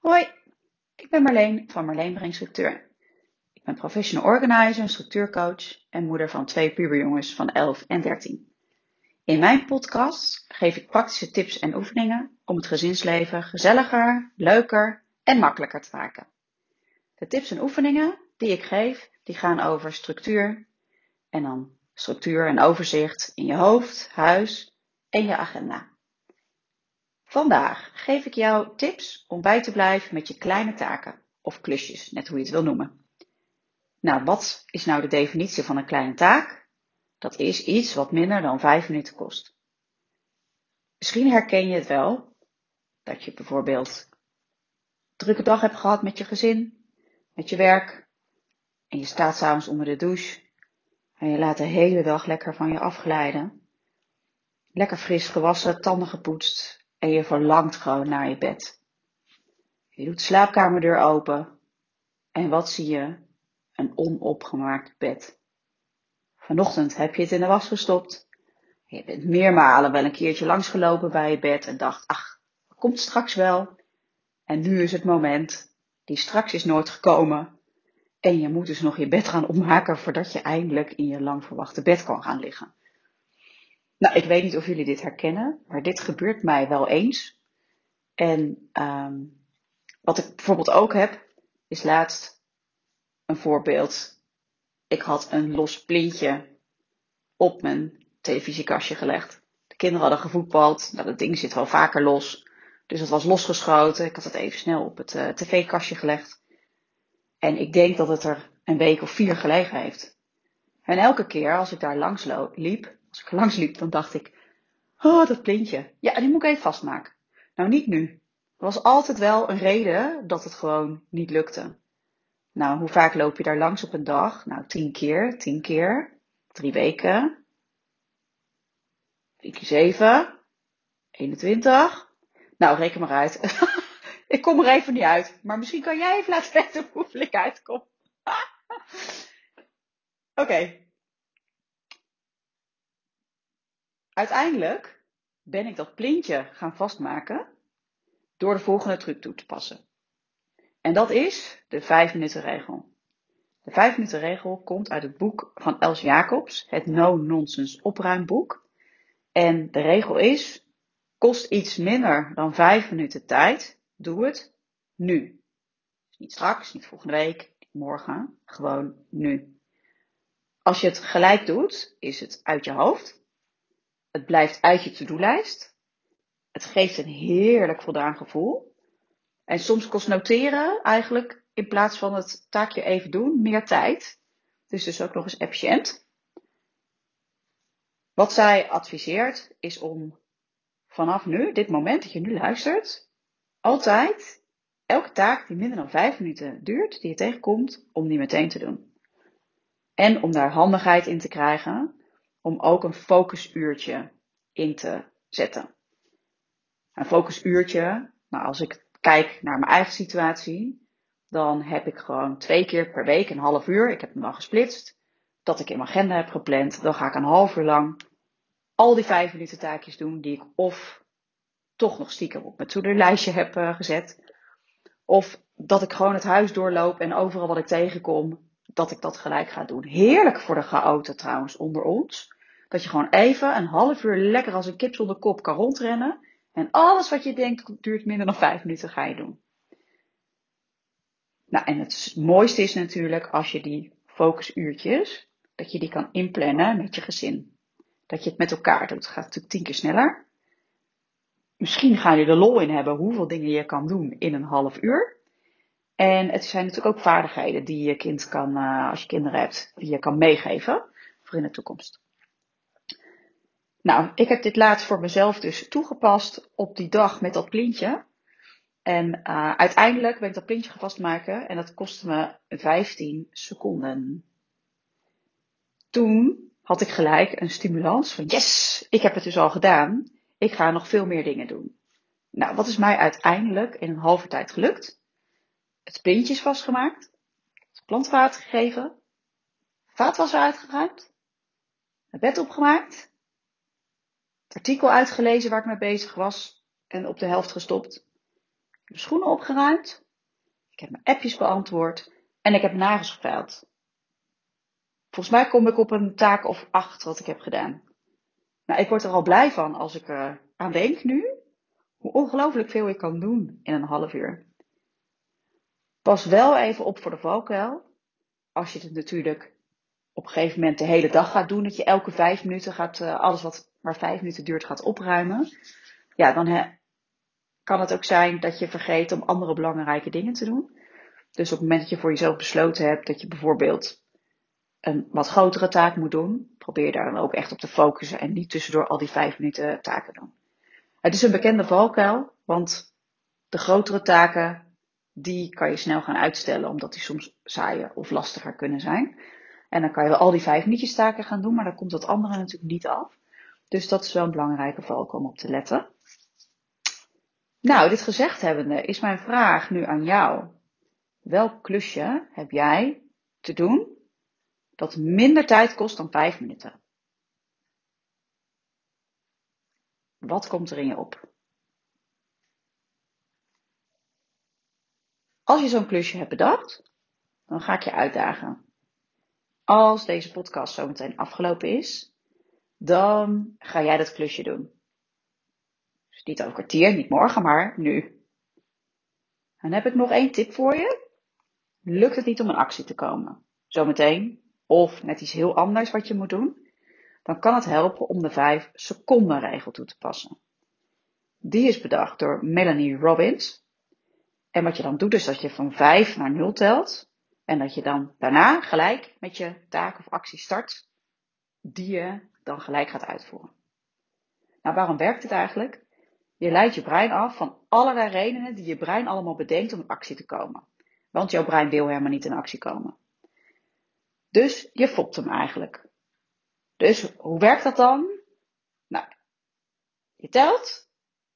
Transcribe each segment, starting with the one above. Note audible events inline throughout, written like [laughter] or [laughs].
Hoi, ik ben Marleen van Marleen Breng Structuur. Ik ben professional organizer, structuurcoach en moeder van twee puberjongens van 11 en 13. In mijn podcast geef ik praktische tips en oefeningen om het gezinsleven gezelliger, leuker en makkelijker te maken. De tips en oefeningen die ik geef, die gaan over structuur en dan structuur en overzicht in je hoofd, huis en je agenda. Vandaag geef ik jou tips om bij te blijven met je kleine taken of klusjes, net hoe je het wil noemen. Nou, wat is nou de definitie van een kleine taak? Dat is iets wat minder dan 5 minuten kost. Misschien herken je het wel dat je bijvoorbeeld een drukke dag hebt gehad met je gezin, met je werk en je staat s'avonds onder de douche en je laat de hele dag lekker van je afglijden. Lekker fris gewassen, tanden gepoetst en je verlangt gewoon naar je bed. Je doet de slaapkamerdeur open en wat zie je? Een onopgemaakt bed. Vanochtend heb je het in de was gestopt. Je bent meermalen wel een keertje langsgelopen bij je bed en dacht, ach, komt straks wel. En nu is het moment, die straks is nooit gekomen. En je moet dus nog je bed gaan opmaken voordat je eindelijk in je lang verwachte bed kan gaan liggen. Nou, ik weet niet of jullie dit herkennen, maar dit gebeurt mij wel eens. En um, wat ik bijvoorbeeld ook heb, is laatst een voorbeeld. Ik had een los plintje op mijn televisiekastje gelegd. De kinderen hadden gevoetbald. Nou, dat ding zit wel vaker los. Dus dat was losgeschoten. Ik had het even snel op het uh, tv-kastje gelegd. En ik denk dat het er een week of vier gelegen heeft. En elke keer als ik daar langs liep, als ik langs liep, dan dacht ik, oh, dat plintje. Ja, die moet ik even vastmaken. Nou, niet nu. Er was altijd wel een reden dat het gewoon niet lukte. Nou, hoe vaak loop je daar langs op een dag? Nou, tien keer, tien keer, drie weken, vier keer zeven, 21. Nou, reken maar uit. [laughs] ik kom er even niet uit. Maar misschien kan jij even laten weten [laughs] hoeveel ik uitkom. [laughs] Oké, Uiteindelijk ben ik dat plintje gaan vastmaken door de volgende truc toe te passen. En dat is de 5 minuten regel. De 5 minuten regel komt uit het boek van Els Jacobs, het No Nonsense opruimboek. En de regel is, kost iets minder dan 5 minuten tijd, doe het nu. niet straks, niet volgende week, niet morgen, gewoon nu. Als je het gelijk doet, is het uit je hoofd. Het blijft uit je to-do-lijst. Het geeft een heerlijk voldaan gevoel. En soms kost noteren eigenlijk in plaats van het taakje even doen meer tijd. Dus dus ook nog eens efficiënt. Wat zij adviseert is om vanaf nu, dit moment dat je nu luistert, altijd elke taak die minder dan 5 minuten duurt, die je tegenkomt, om die meteen te doen. En om daar handigheid in te krijgen om ook een focusuurtje in te zetten. Een focusuurtje, nou als ik kijk naar mijn eigen situatie, dan heb ik gewoon twee keer per week een half uur, ik heb hem dan gesplitst, dat ik in mijn agenda heb gepland. Dan ga ik een half uur lang al die vijf minuten taakjes doen die ik of toch nog stiekem op mijn to-do-lijstje heb uh, gezet. Of dat ik gewoon het huis doorloop en overal wat ik tegenkom, dat ik dat gelijk ga doen. Heerlijk voor de chaoten trouwens onder ons. Dat je gewoon even een half uur lekker als een kip zonder kop kan rondrennen. En alles wat je denkt duurt minder dan vijf minuten ga je doen. Nou, en het mooiste is natuurlijk als je die focusuurtjes, dat je die kan inplannen met je gezin. Dat je het met elkaar doet. Het gaat natuurlijk tien keer sneller. Misschien ga je er lol in hebben hoeveel dingen je kan doen in een half uur. En het zijn natuurlijk ook vaardigheden die je kind kan, uh, als je kinderen hebt, die je kan meegeven voor in de toekomst. Nou, ik heb dit laatst voor mezelf dus toegepast op die dag met dat plintje. En uh, uiteindelijk ben ik dat plintje gaan vastmaken en dat kostte me 15 seconden. Toen had ik gelijk een stimulans van yes, ik heb het dus al gedaan. Ik ga nog veel meer dingen doen. Nou, wat is mij uiteindelijk in een halve tijd gelukt? Het pintje is vastgemaakt. Het plantwater gegeven. Vaatwasser uitgeruimd. Mijn bed opgemaakt. Het artikel uitgelezen waar ik mee bezig was en op de helft gestopt. de schoenen opgeruimd. Ik heb mijn appjes beantwoord. En ik heb nagels geveild. Volgens mij kom ik op een taak of acht wat ik heb gedaan. Nou, ik word er al blij van als ik er aan denk nu. Hoe ongelooflijk veel ik kan doen in een half uur. Pas wel even op voor de valkuil. Als je het natuurlijk op een gegeven moment de hele dag gaat doen. Dat je elke vijf minuten gaat, uh, alles wat maar vijf minuten duurt, gaat opruimen. Ja, dan kan het ook zijn dat je vergeet om andere belangrijke dingen te doen. Dus op het moment dat je voor jezelf besloten hebt dat je bijvoorbeeld een wat grotere taak moet doen, probeer daar dan ook echt op te focussen en niet tussendoor al die vijf minuten taken doen. Het is een bekende valkuil, want de grotere taken, die kan je snel gaan uitstellen, omdat die soms saaier of lastiger kunnen zijn. En dan kan je wel al die vijf minuutjes taken gaan doen, maar dan komt dat andere natuurlijk niet af. Dus dat is wel een belangrijke valkuil om op te letten. Nou, dit gezegd hebbende is mijn vraag nu aan jou. Welk klusje heb jij te doen dat minder tijd kost dan 5 minuten? Wat komt er in je op? Als je zo'n klusje hebt bedacht, dan ga ik je uitdagen. Als deze podcast zometeen afgelopen is, dan ga jij dat klusje doen. Dus niet over kwartier, niet morgen, maar nu. Dan heb ik nog één tip voor je. Lukt het niet om in actie te komen, zometeen, of net iets heel anders wat je moet doen, dan kan het helpen om de 5 seconden regel toe te passen. Die is bedacht door Melanie Robbins. En wat je dan doet is dat je van 5 naar 0 telt en dat je dan daarna gelijk met je taak of actie start die je dan gelijk gaat uitvoeren. Nou, waarom werkt het eigenlijk? Je leidt je brein af van allerlei redenen die je brein allemaal bedenkt om in actie te komen. Want jouw brein wil helemaal niet in actie komen. Dus je fopt hem eigenlijk. Dus hoe werkt dat dan? Nou, je telt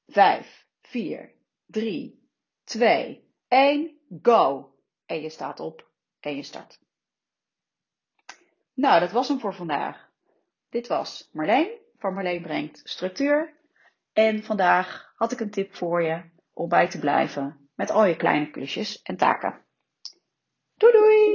5, 4, 3, 2, 1, go. En je staat op en je start. Nou, dat was hem voor vandaag. Dit was Marleen van Marleen Brengt Structuur. En vandaag had ik een tip voor je om bij te blijven met al je kleine klusjes en taken. Doei doei!